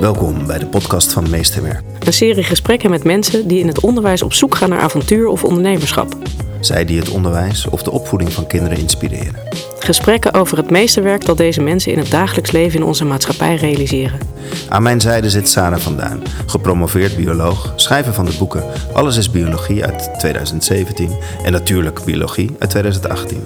Welkom bij de podcast van Meesterwerk. Een serie gesprekken met mensen die in het onderwijs op zoek gaan naar avontuur of ondernemerschap. Zij die het onderwijs of de opvoeding van kinderen inspireren. Gesprekken over het meesterwerk dat deze mensen in het dagelijks leven in onze maatschappij realiseren. Aan mijn zijde zit Sarah van Duin, gepromoveerd bioloog, schrijver van de boeken Alles is Biologie uit 2017 en natuurlijk Biologie uit 2018.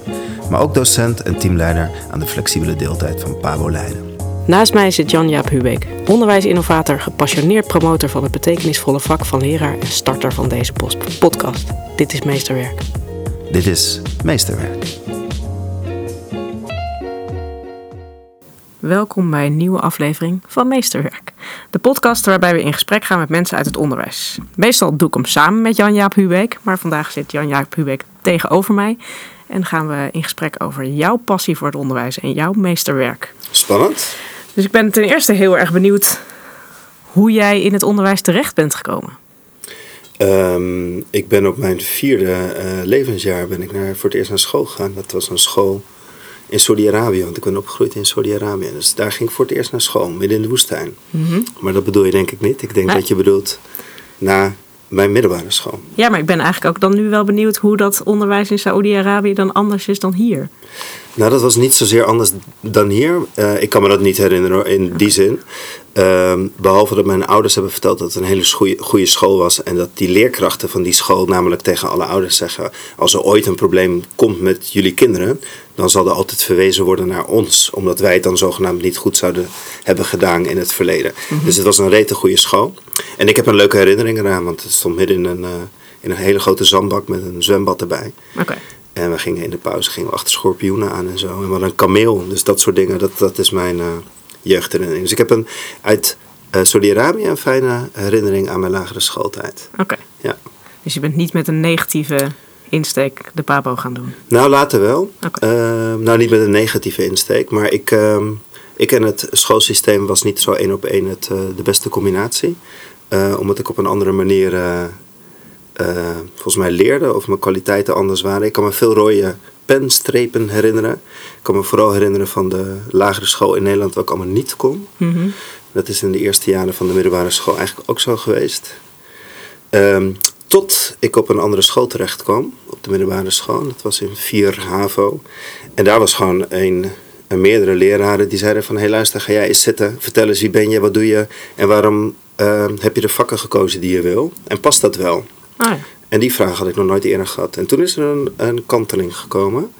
Maar ook docent en teamleider aan de flexibele deeltijd van Pabo Leiden. Naast mij zit Jan-Jaap Hubeek, onderwijsinnovator, gepassioneerd promotor van het betekenisvolle vak van leraar en starter van deze post- podcast. Dit is Meesterwerk. Dit is Meesterwerk. Welkom bij een nieuwe aflevering van Meesterwerk. De podcast waarbij we in gesprek gaan met mensen uit het onderwijs. Meestal doe ik hem samen met Jan-Jaap Hubeek, maar vandaag zit Jan-Jaap Hubeek tegenover mij. En gaan we in gesprek over jouw passie voor het onderwijs en jouw meesterwerk. Spannend. Dus ik ben ten eerste heel erg benieuwd hoe jij in het onderwijs terecht bent gekomen. Ehm, ik ben op mijn vierde eh, levensjaar ben ik naar, voor het eerst naar school gegaan. Dat was een school in Saudi-Arabië, want ik ben opgegroeid in Saudi-Arabië. Dus daar ging ik voor het eerst naar school, midden in de woestijn. Maar dat bedoel je denk ik niet. Ik denk Nee. dat je bedoelt na mijn middelbare school. Ja, maar ik ben eigenlijk ook dan nu wel benieuwd hoe dat onderwijs in Saoedi-Arabië dan anders is dan hier. Nou, dat was niet zozeer anders dan hier. Eh, ik kan me dat niet herinneren in die zin. Ehm, behalve dat mijn ouders hebben verteld dat het een hele goede school was. En dat die leerkrachten van die school namelijk tegen alle ouders zeggen... als er ooit een probleem komt met jullie kinderen... dan zal er altijd verwezen worden naar ons. Omdat wij het dan zogenaamd niet goed zouden hebben gedaan in het verleden. Dus het was een rete goede school. En ik heb een leuke herinnering eraan. Want het stond midden in een, eh, in een hele grote zandbak met een zwembad erbij. Oké. En we gingen in de pauze gingen we achter schorpioenen aan en zo. En we hadden een kameel. Dus dat soort dingen, dat, dat is mijn eh jeugdherinnering. Dus ik heb een, uit eh Saudi-Arabië een fijne herinnering aan mijn lagere schooltijd. Oké. Ja. Dus je bent niet met een negatieve insteek de pabo gaan doen. Nou, later wel. Ehm, nou, niet met een negatieve insteek. Maar ik, ehm, ik en het schoolsysteem was niet zo één op één het, eh, de beste combinatie. Eh, omdat ik op een andere manier eh, volgens mij leerde of mijn kwaliteiten anders waren. Ik kan me veel rode penstrepen herinneren. Ik kan me vooral herinneren van de lagere school in Nederland wat ik allemaal niet kon. Mhm. Dat is in de eerste jaren van de middelbare school eigenlijk ook zo geweest. Ehm, tot ik op een andere school terecht kwam, op de middelbare school. Dat was in 4 HAVO. En daar was gewoon een, een meerdere leraren die zeiden van... hé hey, luister, ga jij eens zitten, vertel eens wie ben je, wat doe je... en waarom ehm, heb je de vakken gekozen die je wil? En past dat wel? Ah ja. En die vraag had ik nog nooit eerder gehad. En toen is er een, een kanteling gekomen.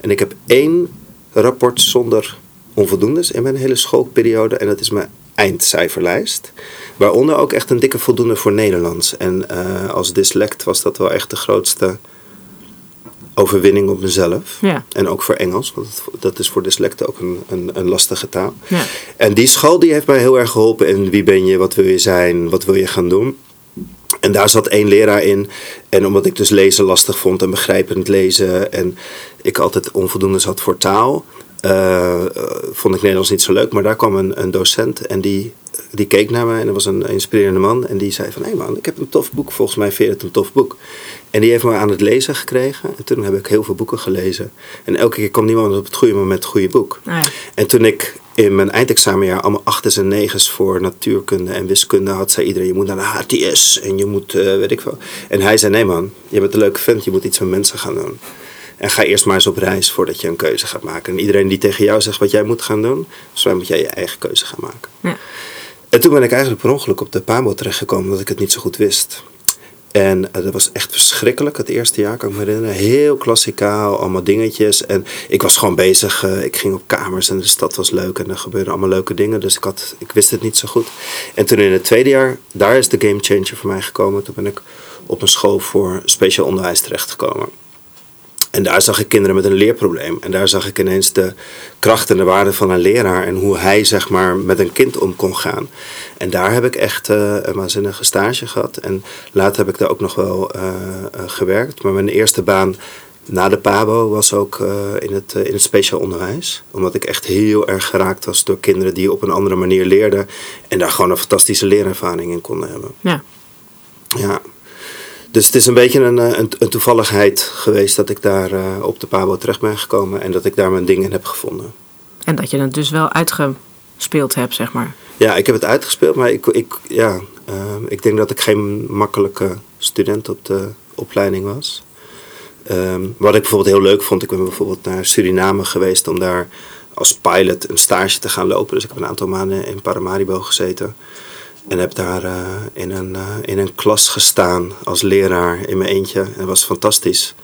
En ik heb één rapport zonder onvoldoendes in mijn hele schoolperiode. En dat is mijn eindcijferlijst. Waaronder ook echt een dikke voldoende voor Nederlands. En eh, als dyslect was dat wel echt de grootste overwinning op mezelf. Ja. En ook voor Engels, want dat- is voor dyslecten ook een, een, een lastige taal. Ja. En die school die heeft mij heel erg geholpen in wie ben je, wat wil je zijn, wat wil je gaan doen. En daar zat één leraar in. En omdat ik dus lezen lastig vond en begrijpend lezen. En ik altijd onvoldoende had voor taal. Eh, eh, vond ik Nederlands niet zo leuk. Maar daar kwam een, een docent en die, die keek naar mij. En dat was een inspirerende man. En die zei van, hé man, ik heb een tof boek. Volgens mij vind je het een tof boek. En die heeft me aan het lezen gekregen. En toen heb ik heel veel boeken gelezen. En elke keer kwam niemand op het goede moment het goede boek. Ah ja. En toen ik in mijn eindexamenjaar allemaal achters en negens voor natuurkunde en wiskunde had, zei iedereen: je moet naar de HTS en je moet, eh, weet ik veel. En hij zei: nee man, je bent een leuke vent, je moet iets met mensen gaan doen. En ga eerst maar eens op reis voordat je een keuze gaat maken. En iedereen die tegen jou zegt wat jij moet gaan doen, mij moet jij je eigen keuze gaan maken. Ja. En toen ben ik eigenlijk per ongeluk op de PABO terechtgekomen, omdat ik het niet zo goed wist. En eh, dat was echt verschrikkelijk, het eerste jaar kan ik me herinneren. Heel klassikaal, allemaal dingetjes. En ik was gewoon bezig, eh, ik ging op kamers en de stad was leuk en er gebeurden allemaal leuke dingen. Dus ik, had, ik wist het niet zo goed. En toen in het tweede jaar, daar is de game changer voor mij gekomen. Toen ben ik op een school voor speciaal onderwijs terechtgekomen. En daar zag ik kinderen met een leerprobleem. En daar zag ik ineens de kracht en de waarde van een leraar. En hoe hij zeg maar met een kind om kon gaan. En daar heb ik echt eh, een waanzinnige stage gehad. En later heb ik daar ook nog wel eh, eh, gewerkt. Maar mijn eerste baan na de PABO was ook in, het, in het speciaal onderwijs. Omdat ik echt heel erg geraakt was door kinderen die op een andere manier leerden. En daar gewoon een fantastische leerervaring in konden hebben. Ja. Ja. Dus het is een beetje een, een, een toevalligheid geweest dat ik daar op de Pabo terecht ben gekomen en dat ik daar mijn dingen heb gevonden. En dat je het dus wel uitgespeeld hebt, zeg maar. Ja, ik heb het uitgespeeld, maar ik, ik, ja, ik denk dat ik geen makkelijke student op de opleiding was. Ehm, wat ik bijvoorbeeld heel leuk vond, ik ben bijvoorbeeld naar Suriname geweest om daar als pilot een stage te gaan lopen. Dus ik heb een aantal maanden in Paramaribo gezeten. En heb daar uh, in, een, uh, in een klas gestaan als leraar in mijn eentje. En dat was fantastisch.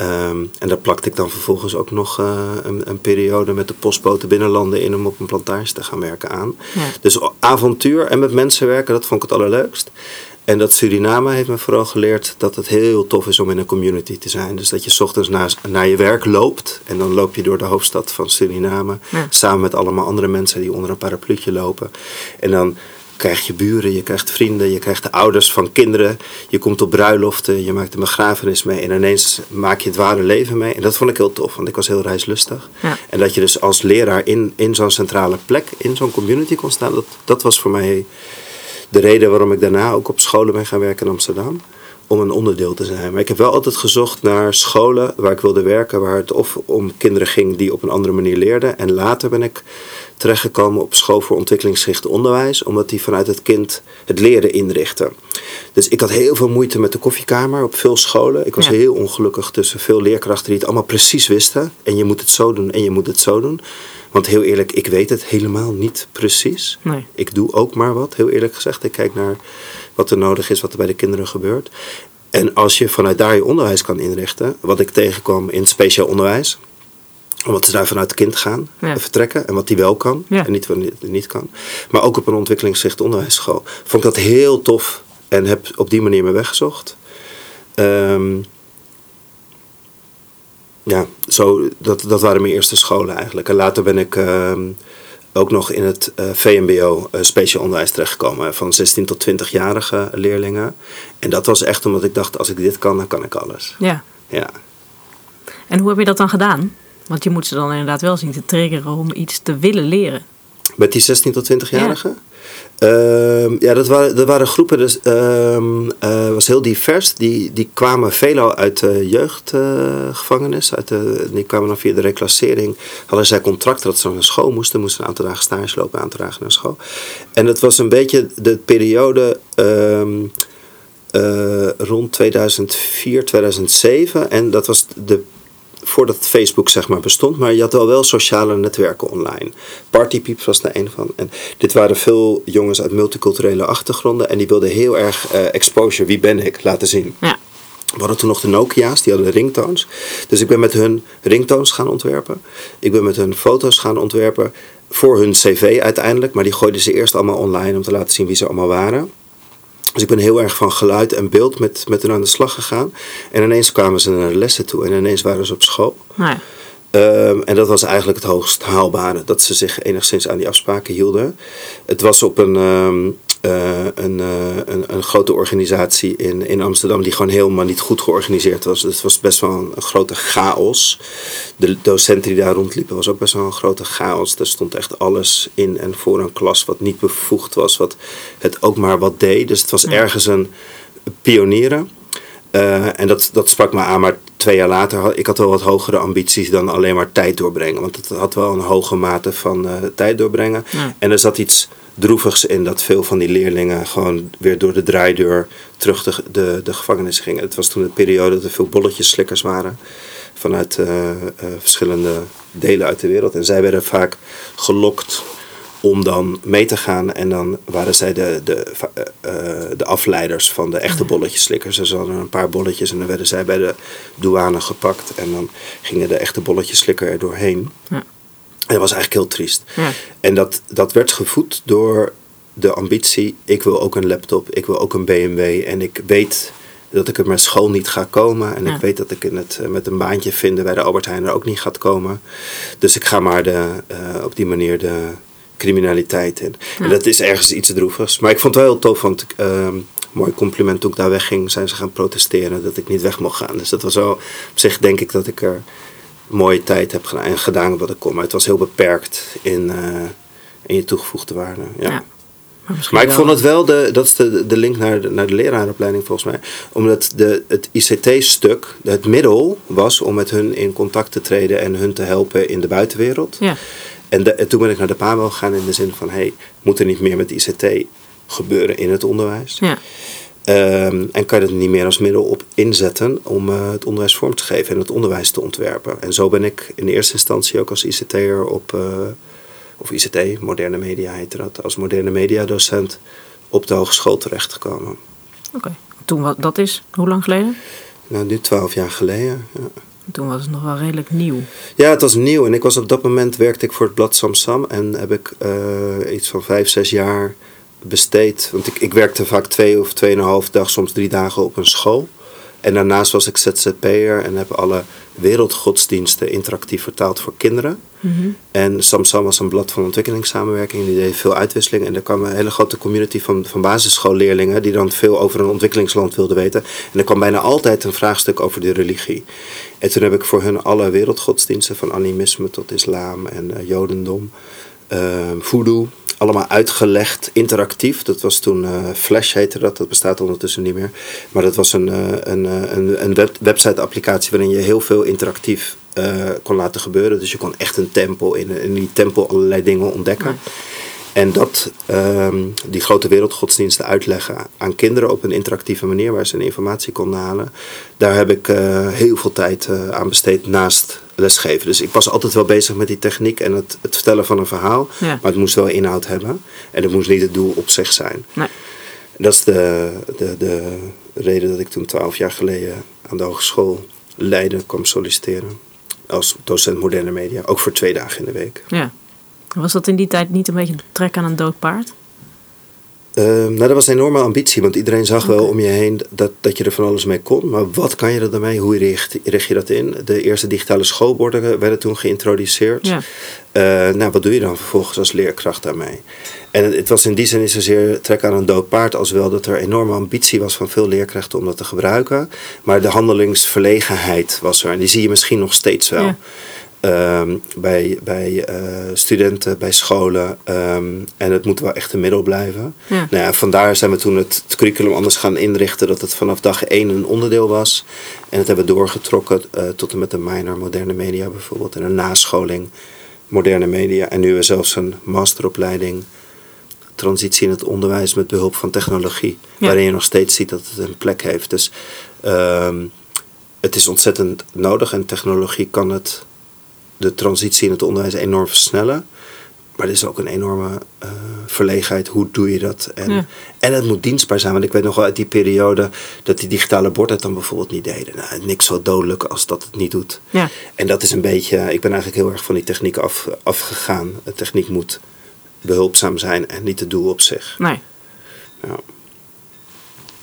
Um, en daar plakte ik dan vervolgens ook nog uh, een, een, periode met de postboten binnenlanden in om op een plantage te gaan werken aan. Ja. Dus avontuur en met mensen werken, dat vond ik het allerleukst. En dat Suriname heeft me vooral geleerd dat het heel tof is om in een community te zijn. Dus dat je ochtends naar, naar je werk loopt. En dan loop je door de hoofdstad van Suriname. Samen met allemaal andere mensen die onder een parapluutje lopen. En dan krijg je buren, je krijgt vrienden, je krijgt de ouders van kinderen. Je komt op bruiloften, je maakt een begrafenis mee. En ineens maak je het ware leven mee. En dat vond ik heel tof, want ik was heel reislustig. Ja. En dat je dus als leraar in, in zo'n centrale plek, in zo'n community kon staan. Dat, dat was voor mij de reden waarom ik daarna ook op scholen ben gaan werken in Amsterdam. Om een onderdeel te zijn. Maar ik heb wel altijd gezocht naar scholen waar ik wilde werken. Waar het of om kinderen ging die op een andere manier leerden. En later ben ik terechtgekomen op school voor ontwikkelingsgericht onderwijs. Omdat die vanuit het kind het leren inrichten. Dus ik had heel veel moeite met de koffiekamer op veel scholen. Ik was heel ongelukkig tussen veel leerkrachten die het allemaal precies wisten. En je moet het zo doen en je moet het zo doen. Want heel eerlijk, ik weet het helemaal niet precies. Nee. Ik doe ook maar wat, heel eerlijk gezegd. Ik kijk naar wat er nodig is, wat er bij de kinderen gebeurt. En als je vanuit daar je onderwijs kan inrichten, wat ik tegenkwam in speciaal onderwijs, omdat ze daar vanuit het kind gaan, vertrekken en wat die wel kan en niet wat niet kan. Maar ook op een ontwikkelingsgericht onderwijsschool. Vond ik dat heel tof en heb op die manier me weggezocht. Um, ja, zo, dat, dat waren mijn eerste scholen eigenlijk. En later ben ik ehm, ook nog in het uh, VMBO uh, speciaal onderwijs terechtgekomen. Van 16 tot 20-jarige leerlingen. En dat was echt omdat ik dacht, als ik dit kan, dan kan ik alles. Ja. ja. En hoe heb je dat dan gedaan? Want je moet ze dan inderdaad wel zien te triggeren om iets te willen leren. Met die 16 tot 20-jarigen? Uh, ja, dat waren, dat waren groepen, dus uh, was heel divers. Die, die kwamen veelal uit de jeugdgevangenis. uit die kwamen dan via de reclassering. Hadden zij contracten dat ze naar school moesten. Moesten een aantal dagen stage lopen aan te dragen naar school. En het was een beetje de periode uh, rond 2004, 2007. En dat was de voordat Facebook zeg maar bestond, maar je had al wel sociale netwerken online. Partypeeps was daar een van. En dit waren veel jongens uit multiculturele achtergronden en die wilden heel erg uh, exposure, wie ben ik, laten zien. Ja. We hadden toen nog de Nokia's, die hadden ringtones. Dus ik ben met hun ringtones gaan ontwerpen. Ik ben met hun foto's gaan ontwerpen voor hun cv uiteindelijk. Maar die gooiden ze eerst allemaal online om te laten zien wie ze allemaal waren. Dus ik ben heel erg van geluid en beeld met, met hen aan de slag gegaan. En ineens kwamen ze naar de lessen toe en ineens waren ze op school. Um, en dat was eigenlijk het hoogst haalbare, dat ze zich enigszins aan die afspraken hielden. Het was op een, um, uh, een, uh, een, een, grote organisatie in, in Amsterdam die gewoon helemaal niet goed georganiseerd was. Het was best wel een, een, grote chaos. De docenten die daar rondliepen was ook best wel een grote chaos. Er stond echt alles in en voor een klas wat niet bevoegd was, wat het ook maar wat deed. Dus het was ergens een pionieren. Uh, en dat, dat sprak me aan, maar twee jaar later had ik had wel wat hogere ambities dan alleen maar tijd doorbrengen. Want het had wel een hoge mate van tijd doorbrengen. Ja. En er zat iets droevigs in dat veel van die leerlingen gewoon weer door de draaideur terug de, de, gevangenis gingen. Het was toen een periode dat er veel bolletjes slikkers waren vanuit uh, verschillende delen uit de wereld. En zij werden vaak gelokt om dan mee te gaan. En dan waren zij de, de, uh, de afleiders van de echte bolletjeslikkers. Dus ze hadden een paar bolletjes en dan werden zij bij de douane gepakt. En dan gingen de echte bolletjeslikker er doorheen. Ja. En dat was eigenlijk heel triest. Ja. En dat, dat werd gevoed door de ambitie: ik wil ook een laptop, ik wil ook een BMW. En ik weet dat ik er met school niet ga komen. En ik weet dat ik in het, met een baantje vinden bij de Albert Heijn er ook niet gaat komen. Dus ik ga maar de, uh, op die manier de, criminaliteit in. En dat is ergens iets droevigs. Maar ik vond het wel heel tof, want uh, mooi compliment toen ik daar wegging, zijn ze gaan protesteren dat ik niet weg mocht gaan. Dus dat was wel, op zich denk ik dat ik er mooie tijd heb gedaan en gedaan wat ik kon. Maar het was heel beperkt in, uh, in je toegevoegde waarde. Ja. misschien Maar ik wel- vond het wel, de, dat is de, de link naar de, naar de leraaropleiding volgens mij. Omdat de, het ICT-stuk, het middel was om met hun in contact te treden en hun te helpen in de buitenwereld. Ja, En, de- en toen ben ik naar de PAMO gegaan in de zin van, hey, moet er niet meer met ICT gebeuren in het onderwijs? ja, Ehm, en kan je het niet meer als middel op inzetten om eh, het onderwijs vorm te geven en het onderwijs te ontwerpen. En zo ben ik in eerste instantie ook als ICT'er op, eh, of ICT, moderne media heette dat, als moderne media docent op de hogeschool terechtgekomen. oké. Toen was dat is, hoe lang geleden? Nou, nu twaalf jaar geleden. Ja. Toen was het nog wel redelijk nieuw. Ja, het was nieuw en ik was op dat moment werkte ik voor het blad Samsam en heb ik eh, iets van vijf, zes jaar besteed. Want ik, ik werkte vaak twee of tweeënhalf dag, soms drie dagen op een school. En daarnaast was ik ZZP'er en heb alle wereldgodsdiensten interactief vertaald voor kinderen. En Samsam was een blad van ontwikkelingssamenwerking. Die deed veel uitwisseling. En er kwam een hele grote community van, van basisschoolleerlingen... die dan veel over een ontwikkelingsland wilden weten. En er kwam bijna altijd een vraagstuk over de religie. En toen heb ik voor hun alle wereldgodsdiensten... van animisme tot islam en eh, jodendom, eh voodoo... allemaal uitgelegd, interactief. Dat was toen eh, Flash heette dat. Dat bestaat ondertussen niet meer. Maar dat was een, eh, een, een, een web, website-applicatie... waarin je heel veel interactief kon laten gebeuren. Dus je kon echt een tempel in, in die tempel allerlei dingen ontdekken. En dat, ehm, die grote wereldgodsdiensten uitleggen aan kinderen op een interactieve manier waar ze informatie konden halen. Daar heb ik heel veel tijd aan besteed naast lesgeven. Dus ik was altijd wel bezig met die techniek en het, het vertellen van een verhaal. Ja. Maar het moest wel inhoud hebben. En het moest niet het doel op zich zijn. Nee. Dat is de, de, de reden dat ik toen twaalf jaar geleden aan de hogeschool Leiden kwam solliciteren. Als docent moderne media. Ook voor twee dagen in de week. Ja. Was dat in die tijd niet een beetje trek aan een dood paard? Ehm, nou, dat was een enorme ambitie, want iedereen zag wel om je heen dat, dat je er van alles mee kon. Maar wat kan je er dan mee? Hoe richt, richt je dat in? De eerste digitale schoolborden werden toen geïntroduceerd. Ja. Eh, nou, wat doe je dan vervolgens als leerkracht daarmee? En het, het was in die zin niet zozeer trek aan een dood paard, als wel dat er enorme ambitie was van veel leerkrachten om dat te gebruiken. Maar de handelingsverlegenheid was er. En die zie je misschien nog steeds wel. Ja. Ehm, bij bij eh, studenten, bij scholen. ehm, en het moet wel echt een middel blijven. Ja. Nou ja, vandaar zijn we toen het, het curriculum anders gaan inrichten. Dat het vanaf dag één een onderdeel was. En het hebben we doorgetrokken eh, tot en met een minor moderne media bijvoorbeeld. En een nascholing moderne media. En nu hebben we zelfs een masteropleiding transitie in het onderwijs met behulp van technologie. Ja. Waarin je nog steeds ziet dat het een plek heeft. Dus ehm, het is ontzettend nodig en technologie kan het, de transitie in het onderwijs enorm versnellen. Maar er is ook een enorme eh, verlegenheid. Hoe doe je dat? En, Ja. en het moet dienstbaar zijn. Want ik weet nog wel uit die periode dat die digitale borden het dan bijvoorbeeld niet deden. Nou, niks zo dodelijk als dat het niet doet. Ja. En dat is een beetje, ik ben eigenlijk heel erg van die techniek af, afgegaan. De techniek moet behulpzaam zijn en niet het doel op zich. Nee. Ja.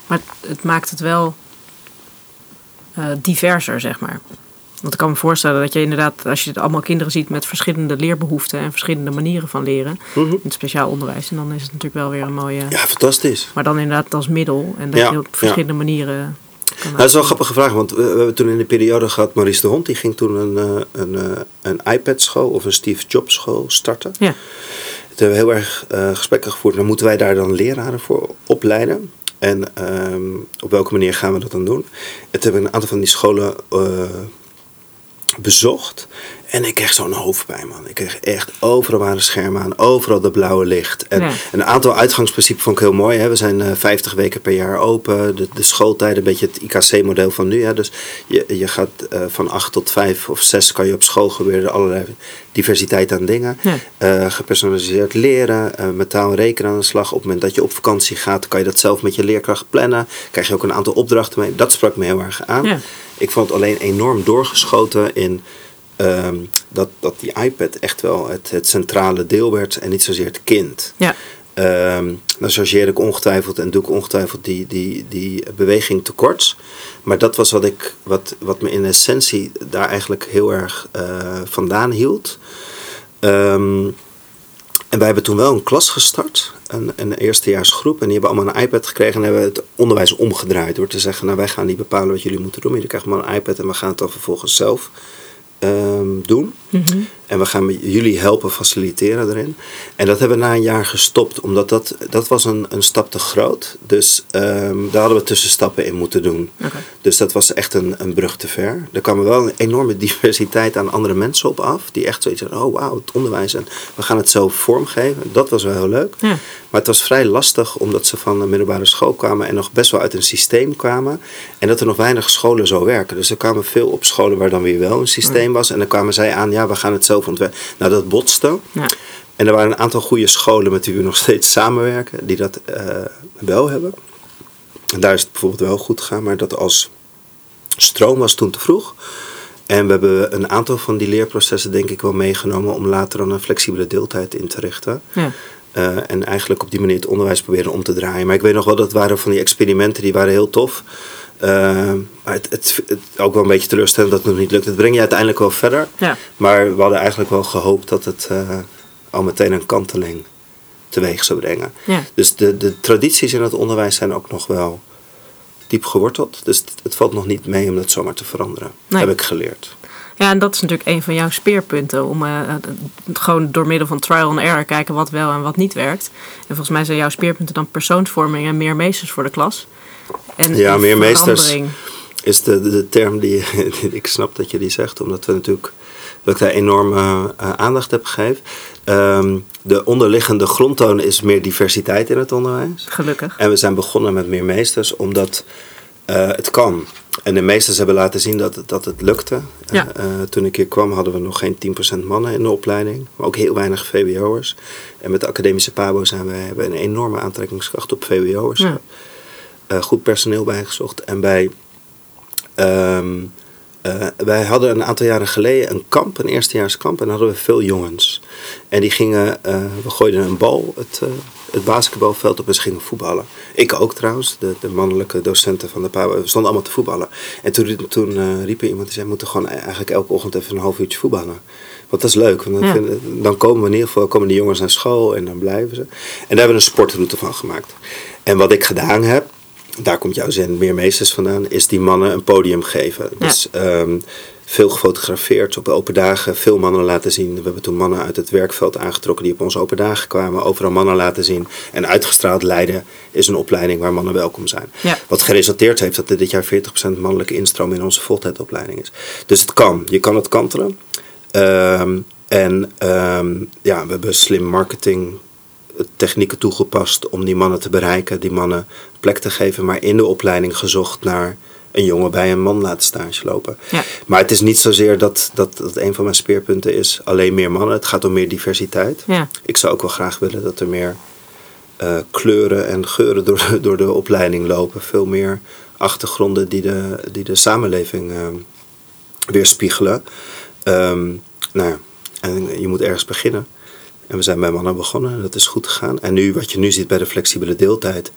Maar het, het maakt het wel eh, diverser, zeg maar. Want ik kan me voorstellen dat je inderdaad, als je allemaal kinderen ziet met verschillende leerbehoeften en verschillende manieren van leren, Mhm. in het speciaal onderwijs, en dan is het natuurlijk wel weer een mooie. ja, fantastisch. Maar dan inderdaad als middel en dat Ja, je op ja. verschillende manieren. Nou, dat is wel een grappige vraag, want we, hebben toen in de periode gehad, Maurice de Hond, die ging toen een, eh, een, eh, een iPad-school of een Steve Jobs school starten. Ja, Toen hebben we heel erg eh, gesprekken gevoerd. Dan moeten wij daar dan leraren voor opleiden. En ehm, op welke manier gaan we dat dan doen? En toen hebben we een aantal van die scholen bezocht. En ik kreeg zo'n hoofdpijn, man. Ik kreeg echt overal waren schermen aan, overal dat blauwe licht. En Ja. een aantal uitgangsprincipes vond ik heel mooi. Hè. We zijn eh 50 weken per jaar open. De, de schooltijden, een beetje het IKC-model van nu. Hè. Dus je, je gaat eh, van 8 tot 5 of 6 kan je op school gebeuren. Allerlei diversiteit aan dingen. Ja. Eh, gepersonaliseerd leren, eh, met taal en rekenen aan de slag. Op het moment dat je op vakantie gaat, kan je dat zelf met je leerkracht plannen. Krijg je ook een aantal opdrachten mee. Dat sprak me heel erg aan. Ja. Ik vond het alleen enorm doorgeschoten in ehm, dat, dat die iPad echt wel het, het centrale deel werd en niet zozeer het kind. ja, Ehm dan chargeer ik ongetwijfeld en doe ik ongetwijfeld die, die, die beweging tekort. Maar dat was wat, ik, wat, wat me in essentie daar eigenlijk heel erg eh, vandaan hield. Ehm, en wij hebben toen wel een klas gestart, een, een eerstejaarsgroep. En die hebben allemaal een iPad gekregen en hebben het onderwijs omgedraaid. Door te zeggen, nou wij gaan niet bepalen wat jullie moeten doen. Jullie krijgen maar een iPad en we gaan het dan vervolgens zelf ehm, doen. En we gaan jullie helpen faciliteren erin. En dat hebben we na een jaar gestopt, omdat dat, dat was een, een stap te groot. Dus ehm, daar hadden we tussenstappen in moeten doen. Dus dat was echt een, een brug te ver. Er kwam wel een enorme diversiteit aan andere mensen op af. Die echt zoiets hadden, oh wauw, het onderwijs. En we gaan het zo vormgeven. Dat was wel heel leuk. Ja. Maar het was vrij lastig omdat ze van een middelbare school kwamen en nog best wel uit een systeem kwamen. En dat er nog weinig scholen zo werken. Dus er kwamen veel op scholen waar dan weer wel een systeem was. En dan kwamen zij aan, ja, we gaan het zelf ontwerpen. Nou, dat botste. Ja. En er waren een aantal goede scholen met wie we nog steeds samenwerken, die dat eh, wel hebben. En daar is het bijvoorbeeld wel goed gegaan, maar dat als stroom was toen te vroeg. En we hebben een aantal van die leerprocessen denk ik wel meegenomen om later dan een flexibele deeltijd in te richten. Ja. Eh, en eigenlijk op die manier het onderwijs proberen om te draaien. Maar ik weet nog wel, dat waren van die experimenten die waren heel tof. Eh, maar het, het, het ook wel een beetje teleurstellend dat het nog niet lukt. Het brengt je uiteindelijk wel verder. Ja. Maar we hadden eigenlijk wel gehoopt dat het eh, al meteen een kanteling teweeg zou brengen. Ja. Dus de, de tradities in het onderwijs zijn ook nog wel diep geworteld. Dus het, het valt nog niet mee om dat zomaar te veranderen. Nee. Heb ik geleerd. Ja, en dat is natuurlijk een van jouw speerpunten. Om eh, eh, gewoon door middel van trial and error kijken wat wel en wat niet werkt. En volgens mij zijn jouw speerpunten dan persoonsvorming en meer meesters voor de klas. En Ja, meer meesters. is de, de, term die ik snap dat je die zegt, omdat we natuurlijk dat ik daar enorme eh, aandacht heb gegeven. Ehm, de onderliggende grondtoon is meer diversiteit in het onderwijs. Gelukkig. En we zijn begonnen met meer meesters omdat eh, het kan. En de meesters hebben laten zien dat, het- dat het lukte. Ja. Eh, eh, toen ik hier kwam hadden we nog geen 10% mannen in de opleiding. Maar ook heel weinig VWO'ers. En met de academische PABO zijn we, hebben we een enorme aantrekkingskracht op VWO'ers. Ja. Eh, goed personeel bijgezocht. En bij, ehm, eh, wij hadden een aantal jaren geleden een kamp, een eerstejaarskamp. En hadden we veel jongens. En die gingen, eh, we gooiden een bal het, het basketbalveld op en ze gingen voetballen. Ik ook trouwens, de, de mannelijke docenten van de PABO. We stonden allemaal te voetballen. En toen, toen riep er iemand die zei, we moeten gewoon eigenlijk elke ochtend even een half uurtje voetballen. Want dat is leuk. Want dan, Ja. vinden- dan komen we in ieder geval komen de jongens naar school en dan blijven ze. En daar hebben we een sportroute van gemaakt. En wat ik gedaan heb, daar komt jouw zin meer meesters vandaan, is die mannen een podium geven. Ja. Dus ehm, veel gefotografeerd op open dagen, veel mannen laten zien. We hebben toen mannen uit het werkveld aangetrokken die op onze open dagen kwamen, overal mannen laten zien. En uitgestraald Leiden is een opleiding waar mannen welkom zijn. Ja. Wat geresulteerd heeft dat er dit jaar 40% mannelijke instroom in onze voltijdopleiding is. Dus het kan, je kan het kantelen. Ehm, en ehm, ja, we hebben slim marketing technieken toegepast om die mannen te bereiken, die mannen plek te geven, maar in de opleiding gezocht naar een jongen bij een man laten stage lopen. Ja. Maar het is niet zozeer dat, dat dat een van mijn speerpunten is alleen meer mannen. Het gaat om meer diversiteit. Ja. Ik zou ook wel graag willen dat er meer eh, kleuren en geuren door, door de opleiding lopen. Veel meer achtergronden die de, die de samenleving eh, weerspiegelen. Ehm, nou ja, en je moet ergens beginnen. En we zijn bij mannen begonnen en dat is goed gegaan. En nu, wat je nu ziet bij de flexibele deeltijd,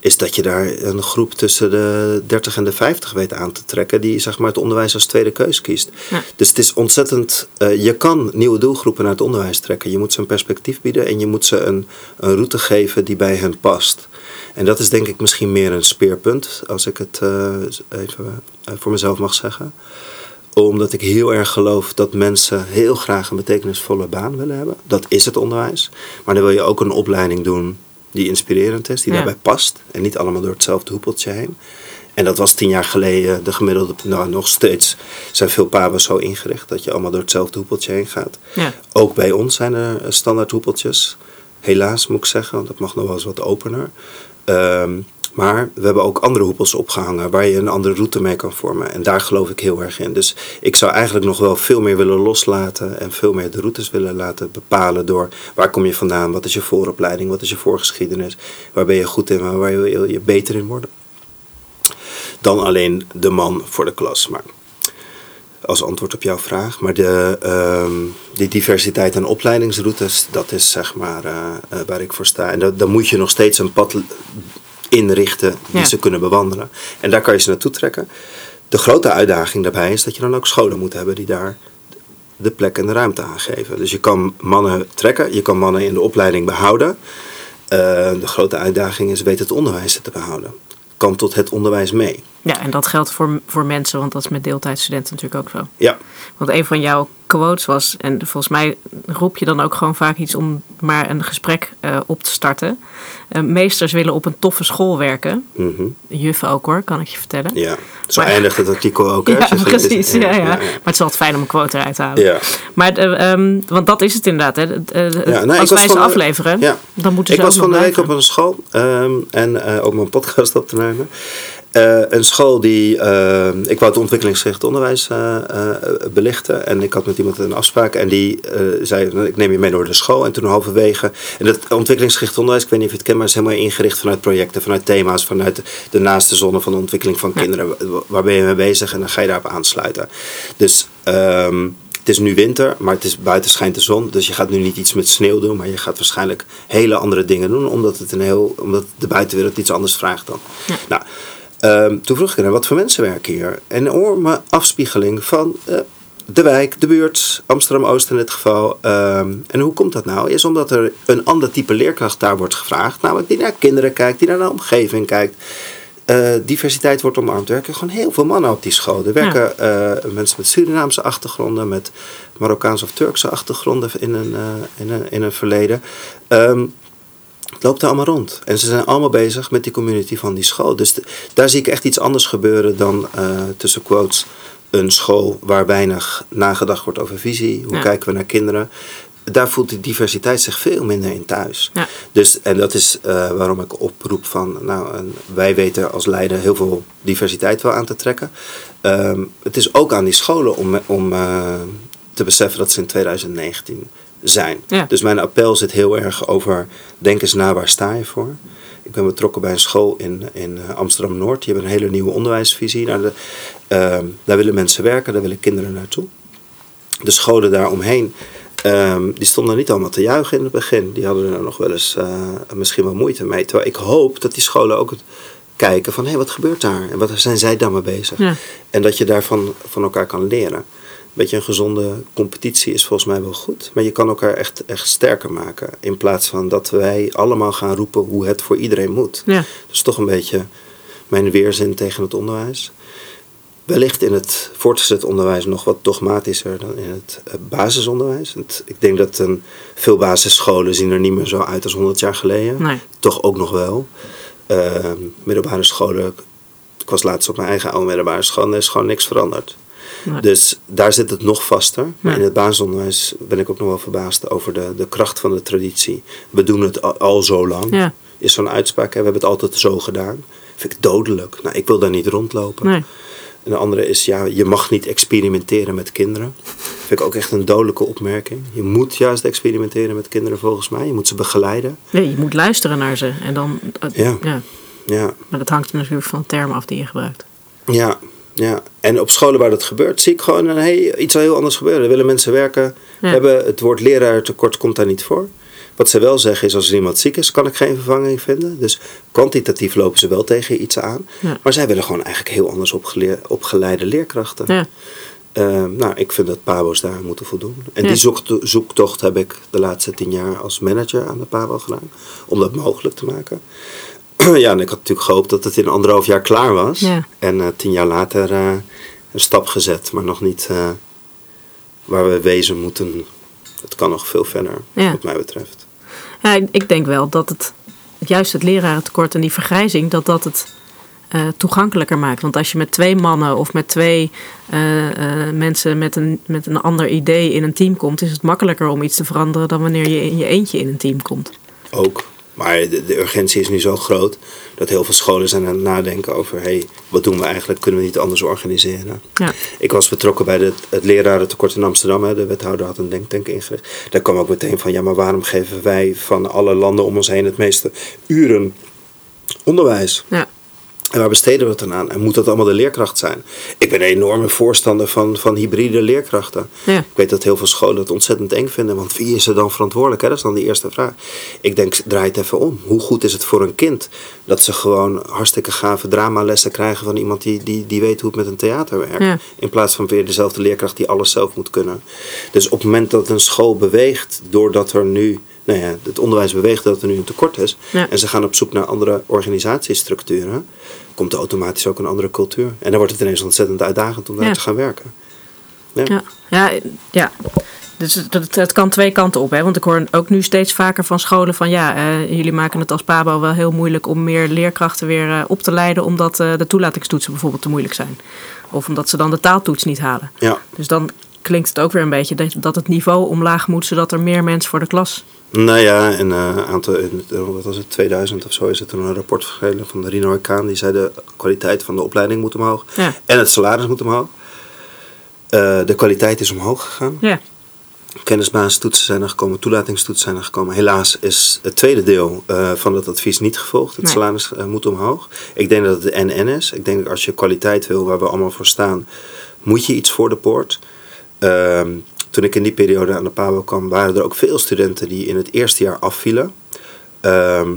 is dat je daar een groep tussen de 30 en de 50 weet aan te trekken, die zeg maar, het onderwijs als tweede keus kiest. Ja. Dus het is ontzettend. eh, je kan nieuwe doelgroepen naar het onderwijs trekken. Je moet ze een perspectief bieden en je moet ze een, een route geven die bij hen past. En dat is denk ik misschien meer een speerpunt, als ik het eh, even eh, voor mezelf mag zeggen omdat ik heel erg geloof dat mensen heel graag een betekenisvolle baan willen hebben. Dat is het onderwijs. Maar dan wil je ook een opleiding doen die inspirerend is, die Ja. daarbij past. En niet allemaal door hetzelfde hoepeltje heen. En dat was tien jaar geleden de gemiddelde, nou nog steeds zijn veel paben zo ingericht dat je allemaal door hetzelfde hoepeltje heen gaat. Ja. Ook bij ons zijn er standaard hoepeltjes. Helaas moet ik zeggen, want dat mag nog wel eens wat opener. Ehm, maar we hebben ook andere hoepels opgehangen waar je een andere route mee kan vormen. En daar geloof ik heel erg in. Dus ik zou eigenlijk nog wel veel meer willen loslaten en veel meer de routes willen laten bepalen door waar kom je vandaan, wat is je vooropleiding, wat is je voorgeschiedenis, waar ben je goed in, waar wil je beter in worden. Dan alleen de man voor de klas. Maar als antwoord op jouw vraag. Maar de, ehm, die diversiteit aan opleidingsroutes, dat is zeg maar eh, eh, waar ik voor sta. En dan moet je nog steeds een pad inrichten die Ja. ze kunnen bewandelen. En daar kan je ze naartoe trekken. De grote uitdaging daarbij is dat je dan ook scholen moet hebben die daar de plek en de ruimte aan geven. Dus je kan mannen trekken, je kan mannen in de opleiding behouden. Eh, de grote uitdaging is weet het onderwijs te behouden. Kan tot het onderwijs mee. Ja, en dat geldt voor, voor mensen, want dat is met deeltijdstudenten natuurlijk ook zo. Ja, Want een van jouw quotes was, en volgens mij roep je dan ook gewoon vaak iets om maar een gesprek eh, op te starten. Eh, meesters willen op een toffe school werken. mhm, Juffen ook hoor, kan ik je vertellen. ja. Zo Maar- eindigt het artikel ook. Hè? Ja, precies. Ja, ja. Maar het is altijd fijn om een quote eruit te halen. Ja. Maar, eh, ehm, want dat is het inderdaad. Hè. Ja, nou, ik als was wij ze afleveren, Ja. dan moeten Ik ze was ook van de week op een school ehm, en ook mijn podcast op te nemen. Eh, een school die, eh, ik wou het ontwikkelingsgericht onderwijs eh, belichten. En ik had met iemand een afspraak en die zei, nou, ik neem je mee door de school. En toen halverwege, en dat ontwikkelingsgericht onderwijs, ik weet niet of je het kent, maar is helemaal ingericht vanuit projecten, vanuit thema's, vanuit de, de naaste zone van de ontwikkeling van kinderen. Wa- Waar ben je mee bezig en dan ga je daarop aansluiten. Dus... ehm, het is nu winter, maar het is, buiten schijnt de zon. Dus je gaat nu niet iets met sneeuw doen, maar je gaat waarschijnlijk hele andere dingen doen. Omdat, het een heel, omdat de buitenwereld iets anders vraagt dan. Nou, ehm, toen vroeg ik haar, wat voor mensen werken hier? Een enorme afspiegeling van eh, de wijk, de buurt, Amsterdam-Oost in dit geval. Ehm, en hoe komt dat nou? Is omdat er een ander type leerkracht daar wordt gevraagd. Namelijk die naar kinderen kijkt, die naar de omgeving kijkt. Eh, diversiteit wordt omarmd. Er werken gewoon heel veel mannen op die school. Er werken eh, mensen met Surinaamse achtergronden, met Marokkaanse of Turkse achtergronden in een, in een, in een verleden. Ehm, het loopt er allemaal rond. En ze zijn allemaal bezig met die community van die school. Dus de- daar zie ik echt iets anders gebeuren dan eh, tussen quotes een school waar weinig nagedacht wordt over visie. Hoe Ja. kijken we naar kinderen? Daar voelt die diversiteit zich veel minder in thuis. Ja. Dus, en dat is eh, waarom ik oproep van, nou, en wij weten als leider heel veel diversiteit wel aan te trekken. Ehm, het is ook aan die scholen om, om eh, te beseffen dat ze in 2019 zijn. Ja. Dus mijn appel zit heel erg over, denk eens na, waar sta je voor? Ik ben betrokken bij een school in, in eh, Amsterdam-Noord. Die hebben een hele nieuwe onderwijsvisie. Daar, de, ehm, daar willen mensen werken, daar willen kinderen naartoe. De scholen daaromheen, ehm die stonden niet allemaal te juichen in het begin. Die hadden er nog wel eens eh, misschien wel moeite mee. Terwijl ik hoop dat die scholen ook het kijken van... hé, wat gebeurt daar? En wat zijn zij daar mee bezig? Ja. En dat je daarvan van elkaar kan leren. Een beetje een gezonde competitie is volgens mij wel goed. Maar je kan elkaar echt, echt sterker maken. In plaats van dat wij allemaal gaan roepen hoe het voor iedereen moet. Ja. Dat is toch een beetje mijn weerzin tegen het onderwijs. Wellicht in het voortgezet onderwijs nog wat dogmatischer dan in het eh, basisonderwijs. Het- ik denk dat een, veel basisscholen zien er niet meer zo uit als 100 jaar geleden. Nee. Toch ook nog wel. Ehm, middelbare scholen, ik was laatst op mijn eigen oude middelbare school en er is gewoon niks veranderd. Dus daar zit het nog vaster. Maar Ja. in het basisonderwijs ben ik ook nog wel verbaasd over de, de kracht van de traditie. We doen het al, al zo lang. Ja. Is zo'n uitspraak, hè, we hebben het altijd zo gedaan. Vind ik dodelijk. Nou, ik wil daar niet rondlopen. Nee. En de andere is, ja, je mag niet experimenteren met kinderen. Vind ik ook echt een dodelijke opmerking. Je moet juist experimenteren met kinderen volgens mij. Je moet ze begeleiden. Nee, je moet luisteren naar ze. En dan, eh, Ja. ja. Ja, Maar dat hangt natuurlijk van de term af die je gebruikt. Ja, ja. En op scholen waar dat gebeurt, zie ik gewoon een, hey, iets heel anders gebeuren. Er willen mensen werken. Ja. Hebben, het woord leraar tekort komt daar niet voor. Wat ze wel zeggen is, als er iemand ziek is, kan ik geen vervanging vinden. Dus kwantitatief lopen ze wel tegen iets aan. Ja. Maar zij willen gewoon eigenlijk heel anders opgeleide leerkrachten. Ja. Eh, nou, ik vind dat PABO's daar moeten voldoen. En Ja. die zoekt, zoektocht heb ik de laatste tien jaar als manager aan de PABO gedaan. Om dat mogelijk te maken. ja, en ik had natuurlijk gehoopt dat het in anderhalf jaar klaar was. Ja. En eh, tien jaar later eh, een stap gezet, maar nog niet eh, waar we wezen moeten. Het kan nog veel verder, Ja. wat mij betreft. Ja, ik, ik denk wel dat het juist het lerarentekort en die vergrijzing, dat dat het toegankelijker maakt. Want als je met twee mannen of met twee mensen met een, met een ander idee in een team komt, is het makkelijker om iets te veranderen dan wanneer je in je eentje in een team komt. Ook. Maar de, de urgentie is nu zo groot dat heel veel scholen zijn aan het nadenken over: hey, wat doen we eigenlijk? Kunnen we niet anders organiseren? Ja. Ik was betrokken bij de, het lerarentekort in Amsterdam. Hè. De wethouder had een denktank ingericht. Daar kwam ook meteen van: ja, maar waarom geven wij van alle landen om ons heen het meeste uren onderwijs? Ja. En waar besteden we het dan aan? En moet dat allemaal de leerkracht zijn? Ik ben een enorme voorstander van, van hybride leerkrachten. Ja. Ik weet dat heel veel scholen het ontzettend eng vinden. Want wie is er dan verantwoordelijk? Hè? Dat is dan de eerste vraag. Ik denk, draai het even om. Hoe goed is het voor een kind dat ze gewoon hartstikke gave dramalessen krijgen van iemand die, die, die weet hoe het met een theater werkt? Ja. In plaats van weer dezelfde leerkracht die alles zelf moet kunnen. Dus op het moment dat een school beweegt, doordat er nu nou ja, het onderwijs beweegt dat er nu een tekort is. Ja. En ze gaan op zoek naar andere organisatiestructuren. Komt er automatisch ook een andere cultuur. En dan wordt het ineens ontzettend uitdagend om daar Ja. te gaan werken. Ja. Ja, ja. Dus het kan twee kanten op. Hè? Want ik hoor ook nu steeds vaker van scholen van ja, eh, jullie maken het als PABO wel heel moeilijk om meer leerkrachten weer eh, op te leiden, omdat eh, de toelatingstoetsen bijvoorbeeld te moeilijk zijn. Of omdat ze dan de taaltoets niet halen. ja. Dus dan klinkt het ook weer een beetje dat, dat het niveau omlaag moet, zodat er meer mensen voor de klas. Nou ja, in een aantal, in, eh, wat was het, 2000 of zo is er een rapport verschenen van Rino Orkaan. Die zei de kwaliteit van de opleiding moet omhoog. Ja. En het salaris moet omhoog. Eh, de kwaliteit is omhoog gegaan. Ja, Kennisbasistoetsen zijn er gekomen, toelatingstoetsen zijn er gekomen. Helaas is het tweede deel eh, van dat advies niet gevolgd. Het Nee. salaris eh, moet omhoog. Ik denk dat het de NN is. Ik denk dat als je kwaliteit wil, waar we allemaal voor staan, moet je iets voor de poort. Ehm, toen ik in die periode aan de PABO kwam, waren er ook veel studenten die in het eerste jaar afvielen. Ehm,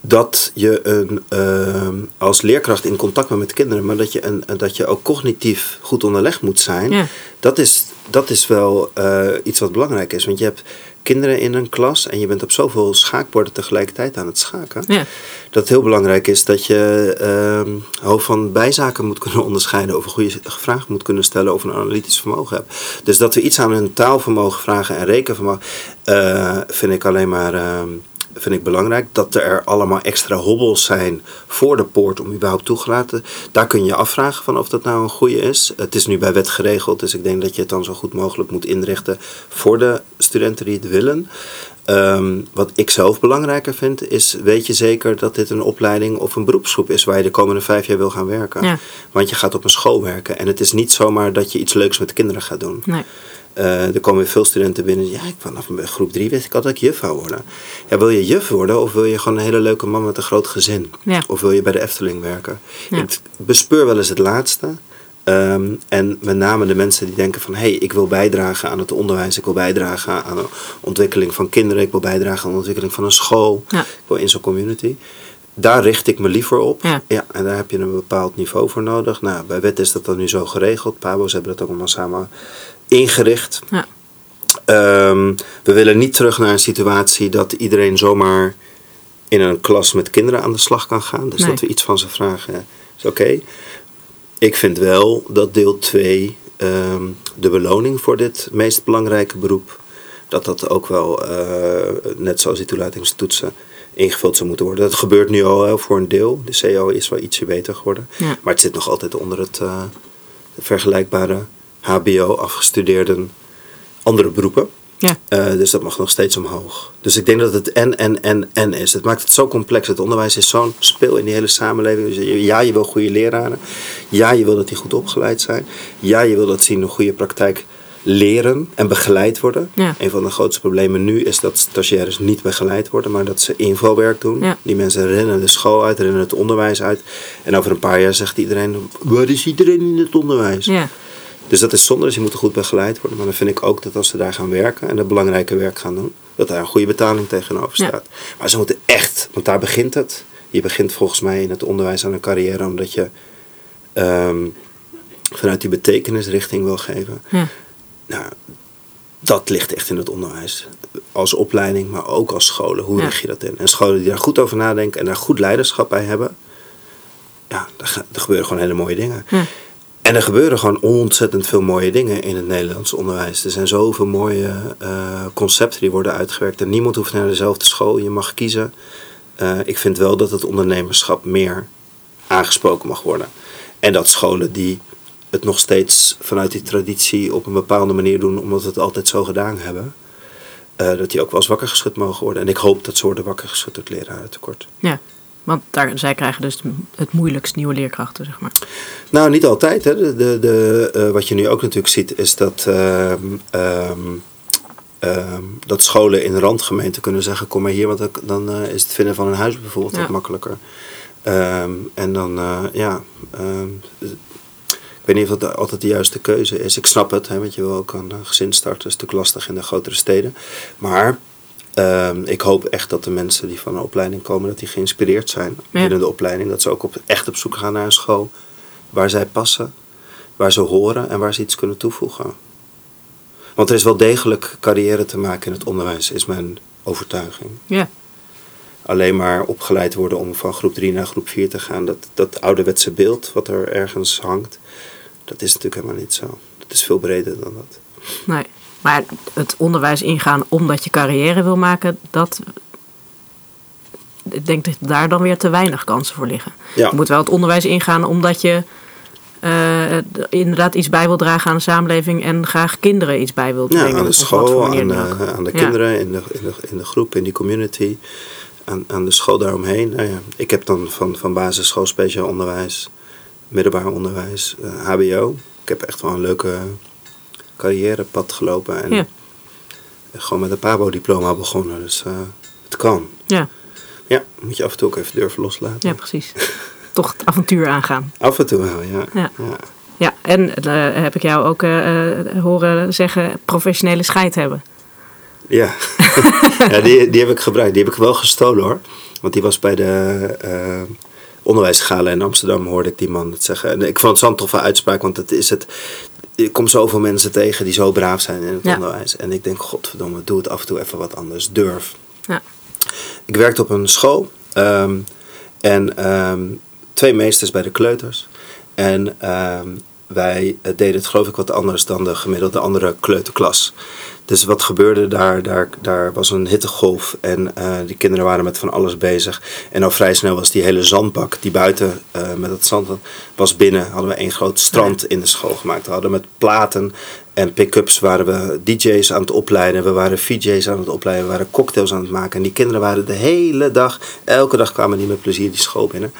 dat je een, ehm, als leerkracht in contact bent met kinderen, maar dat je, een, dat je ook cognitief goed onderlegd moet zijn, Ja. dat, is, dat is wel eh, iets wat belangrijk is. Want je hebt kinderen in een klas en je bent op zoveel schaakborden tegelijkertijd aan het schaken. ja, Dat het heel belangrijk is dat je ehm hoofd van bijzaken moet kunnen onderscheiden, of een goede vraag moet kunnen stellen, of een analytisch vermogen hebt. Dus dat we iets aan hun taalvermogen vragen en rekenvermogen, eh, vind ik alleen maar ehm, vind ik belangrijk. Dat er allemaal extra hobbels zijn voor de poort om überhaupt toegelaten. Daar kun je afvragen van of dat nou een goede is. Het is nu bij wet geregeld, dus ik denk dat je het dan zo goed mogelijk moet inrichten voor de studenten die het willen. Ehm, wat ik zelf belangrijker vind, is weet je zeker dat dit een opleiding of een beroepsgroep is waar je de komende vijf jaar wil gaan werken. Ja. Want je gaat op een school werken en het is niet zomaar dat je iets leuks met kinderen gaat doen. nee. Eh, er komen weer veel studenten binnen. Ja, ik vanaf groep drie wist ik al dat ik juf wou worden. Ja, wil je juf worden of wil je gewoon een hele leuke man met een groot gezin? Ja. Of wil je bij de Efteling werken? Ja. Ik bespeur wel eens het laatste. Ehm, en met name de mensen die denken van... hé, hey, ik wil bijdragen aan het onderwijs. Ik wil bijdragen aan de ontwikkeling van kinderen. Ik wil bijdragen aan de ontwikkeling van een school. Ja. Ik wil in zo'n community. Daar richt ik me liever op. Ja. en daar heb je een bepaald niveau voor nodig. Nou, bij wet is dat dan nu zo geregeld. Pabo's hebben dat ook allemaal samen ingericht. Ja. Ehm, we willen niet terug naar een situatie dat iedereen zomaar in een klas met kinderen aan de slag kan gaan. Dus Nee. dat we iets van ze vragen, is oké. Ik vind wel dat deel 2, de beloning voor dit meest belangrijke beroep, dat dat ook wel, eh, net zoals die toelatingstoetsen, ingevuld zou moeten worden. Dat gebeurt nu al hè, voor een deel. De CO is wel ietsje beter geworden. Ja. Maar het zit nog altijd onder het eh, vergelijkbare HBO-afgestudeerden andere beroepen. Ja. Eh, dus dat mag nog steeds omhoog. Dus ik denk dat het en, en, en, en is. Het maakt het zo complex. Het onderwijs is zo'n speel in die hele samenleving. Dus je- ja, je wil goede leraren. Ja, je wil dat die goed opgeleid zijn. Ja, je wil dat ze in een goede praktijk leren en begeleid worden. Ja. Een van de grootste problemen nu is dat stagiaires niet begeleid worden, maar dat ze invalwerk doen. Ja. Die mensen rennen de school uit, rennen het onderwijs uit. En over een paar jaar zegt iedereen, waar is iedereen in het onderwijs? Ja. Dus dat is zonde, dus je moet goed begeleid worden. Maar dan vind ik ook dat als ze daar gaan werken en dat belangrijke werk gaan doen, dat daar een goede betaling tegenover Ja. staat. Maar ze moeten echt, want daar begint het. Je begint volgens mij in het onderwijs aan een carrière omdat je ehm, vanuit die betekenisrichting wil geven. Ja. Nou, dat ligt echt in het onderwijs. Als opleiding, maar ook als scholen. Hoe Ja. richt je dat in? En scholen die daar goed over nadenken en daar goed leiderschap bij hebben. Ja, er, er gebeuren gewoon hele mooie dingen. Ja. En er gebeuren gewoon ontzettend veel mooie dingen in het Nederlands onderwijs. Er zijn zoveel mooie eh, concepten die worden uitgewerkt. En niemand hoeft naar dezelfde school. Je mag kiezen. Eh, ik vind wel dat het ondernemerschap meer aangesproken mag worden. En dat scholen die het nog steeds vanuit die traditie op een bepaalde manier doen, omdat we het altijd zo gedaan hebben, eh, dat die ook wel eens wakker geschud mogen worden. En ik hoop dat ze worden wakker geschud door het lerarentekort. ja. Want daar, zij krijgen dus het moeilijkst nieuwe leerkrachten, zeg maar. Nou, niet altijd. Hè. De, de, de, eh, wat je nu ook natuurlijk ziet, is dat, ehm, ehm, ehm, dat scholen in randgemeenten kunnen zeggen: kom maar hier, want dan, eh, is het vinden van een huis bijvoorbeeld Ja. wat makkelijker. En dan, eh, ja. ik weet niet of dat altijd de juiste keuze is. Ik snap het, hè, want je wil ook een gezin starten. Dat is natuurlijk lastig in de grotere steden. Maar ehm, ik hoop echt dat de mensen die van een opleiding komen, dat die geïnspireerd zijn Ja. binnen de opleiding. Dat ze ook op, echt op zoek gaan naar een school waar zij passen, waar ze horen en waar ze iets kunnen toevoegen. Want er is wel degelijk carrière te maken in het onderwijs, is mijn overtuiging. Ja. Alleen maar opgeleid worden om van groep 3 naar groep 4 te gaan, dat, dat ouderwetse beeld wat er ergens hangt, dat is natuurlijk helemaal niet zo. Dat is veel breder dan dat. Nee. Maar het onderwijs ingaan omdat je carrière wil maken, dat. Ik denk dat daar dan weer te weinig kansen voor liggen. Ja. Je moet wel het onderwijs ingaan omdat je eh, inderdaad iets bij wil dragen aan de samenleving en graag kinderen iets bij wilt Ja, brengen. aan de school, manier aan de, aan de Ja. kinderen, in de, in, de, in de groep, in die community, aan, aan de school daaromheen. Nou ja, ik heb dan van, van basisschool speciaal onderwijs, middelbaar onderwijs, eh, HBO. Ik heb echt wel een leuke carrièrepad gelopen en Ja. gewoon met een PABO-diploma begonnen. Dus eh, het kan. Ja, Ja, moet je af en toe ook even durven loslaten. ja, precies. Toch het avontuur aangaan. Af en toe wel, ja. Ja. ja. Ja, en eh, heb ik jou ook eh, horen zeggen professionele scheid hebben. Ja, ja die, die heb ik gebruikt. Die heb ik wel gestolen hoor. Want die was bij de onderwijsgala in Amsterdam, hoorde ik die man het zeggen. En ik vond het zo'n toffe uitspraak, want het is het. Ik kom zoveel mensen tegen die zo braaf zijn in het Ja. onderwijs. En ik denk, godverdomme, doe het af en toe even wat anders. Durf. Ja. Ik werkte op een school. ehm, en ehm, twee meesters bij de kleuters. En ehm, wij eh, deden het geloof ik wat anders dan de gemiddelde andere kleuterklas. Dus wat gebeurde daar? Daar, daar was een hittegolf en eh die kinderen waren met van alles bezig. En al vrij snel was die hele zandbak die buiten eh, met het zand was- was binnen. Hadden we één groot strand in de school gemaakt. We hadden met platen en pick-ups waren we DJ's aan het opleiden. We waren VJ's aan het opleiden. We waren cocktails aan het maken. En die kinderen waren de hele dag, elke dag kwamen die met plezier die school binnen.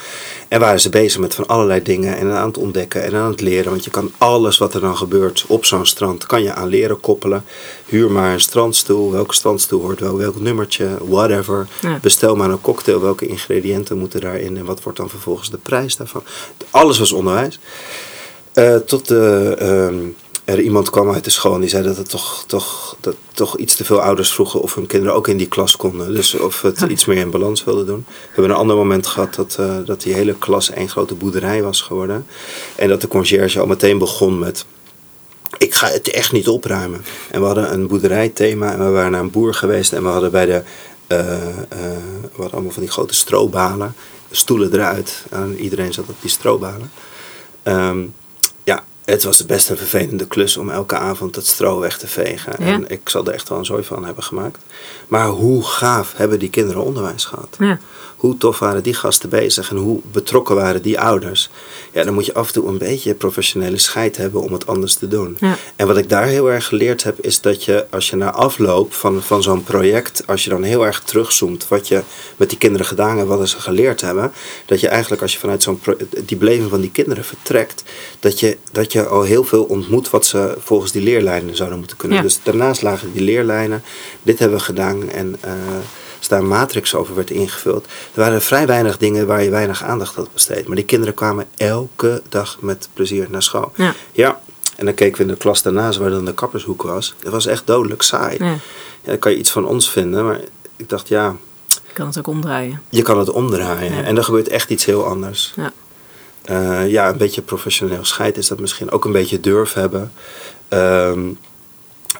En waren ze bezig met van allerlei dingen en aan het ontdekken en aan het leren. Want je kan alles wat er dan gebeurt op zo'n strand, kan je aan leren koppelen. Huur maar een strandstoel, welke strandstoel hoort wel, welk nummertje, whatever. Ja. Bestel maar een cocktail, welke ingrediënten moeten daarin en wat wordt dan vervolgens de prijs daarvan. Alles was onderwijs. Eh, tot de, ehm, er iemand kwam uit de school en die zei dat het toch, toch, dat toch iets te veel ouders vroegen of hun kinderen ook in die klas konden. Dus of het iets meer in balans wilden doen. We hebben een ander moment gehad dat, eh, dat die hele klas één grote boerderij was geworden. En dat de conciërge al meteen begon met ik ga het echt niet opruimen. En we hadden een boerderijthema en we waren naar een boer geweest en we hadden bij de, we hadden allemaal van die grote strobalen, stoelen eruit. En iedereen zat op die strobalen. Ehm, ja, het was best een vervelende klus om elke avond het stro weg te vegen. Ja. En ik zal er echt wel een zooi van hebben gemaakt. Maar hoe gaaf hebben die kinderen onderwijs gehad? Ja. Hoe tof waren die gasten bezig en hoe betrokken waren die ouders? Ja, dan moet je af en toe een beetje professionele scheid hebben om het anders te doen. Ja. En wat ik daar heel erg geleerd heb, is dat je als je na afloop van, van zo'n project, als je dan heel erg terugzoomt wat je met die kinderen gedaan hebt, wat ze geleerd hebben, dat je eigenlijk als je vanuit zo'n die beleving van die kinderen vertrekt, dat je, dat je al heel veel ontmoet wat ze volgens die leerlijnen zouden moeten kunnen. Ja. Dus daarnaast lagen die leerlijnen, dit hebben we gedaan en eh, als daar een matrix over werd ingevuld, er waren vrij weinig dingen waar je weinig aandacht had besteed. Maar die kinderen kwamen elke dag met plezier naar school. Ja. Ja, en dan keken we in de klas daarnaast waar dan de kappershoek was. Het was echt dodelijk saai. Ja. Dan kan je iets van ons vinden, maar ik dacht ja, Ik kan het ook omdraaien. je kan het omdraaien. En er gebeurt echt iets heel anders. Ja. Eh, ja, een beetje professioneel scheid is dat misschien. Ook een beetje durf hebben. Ehm,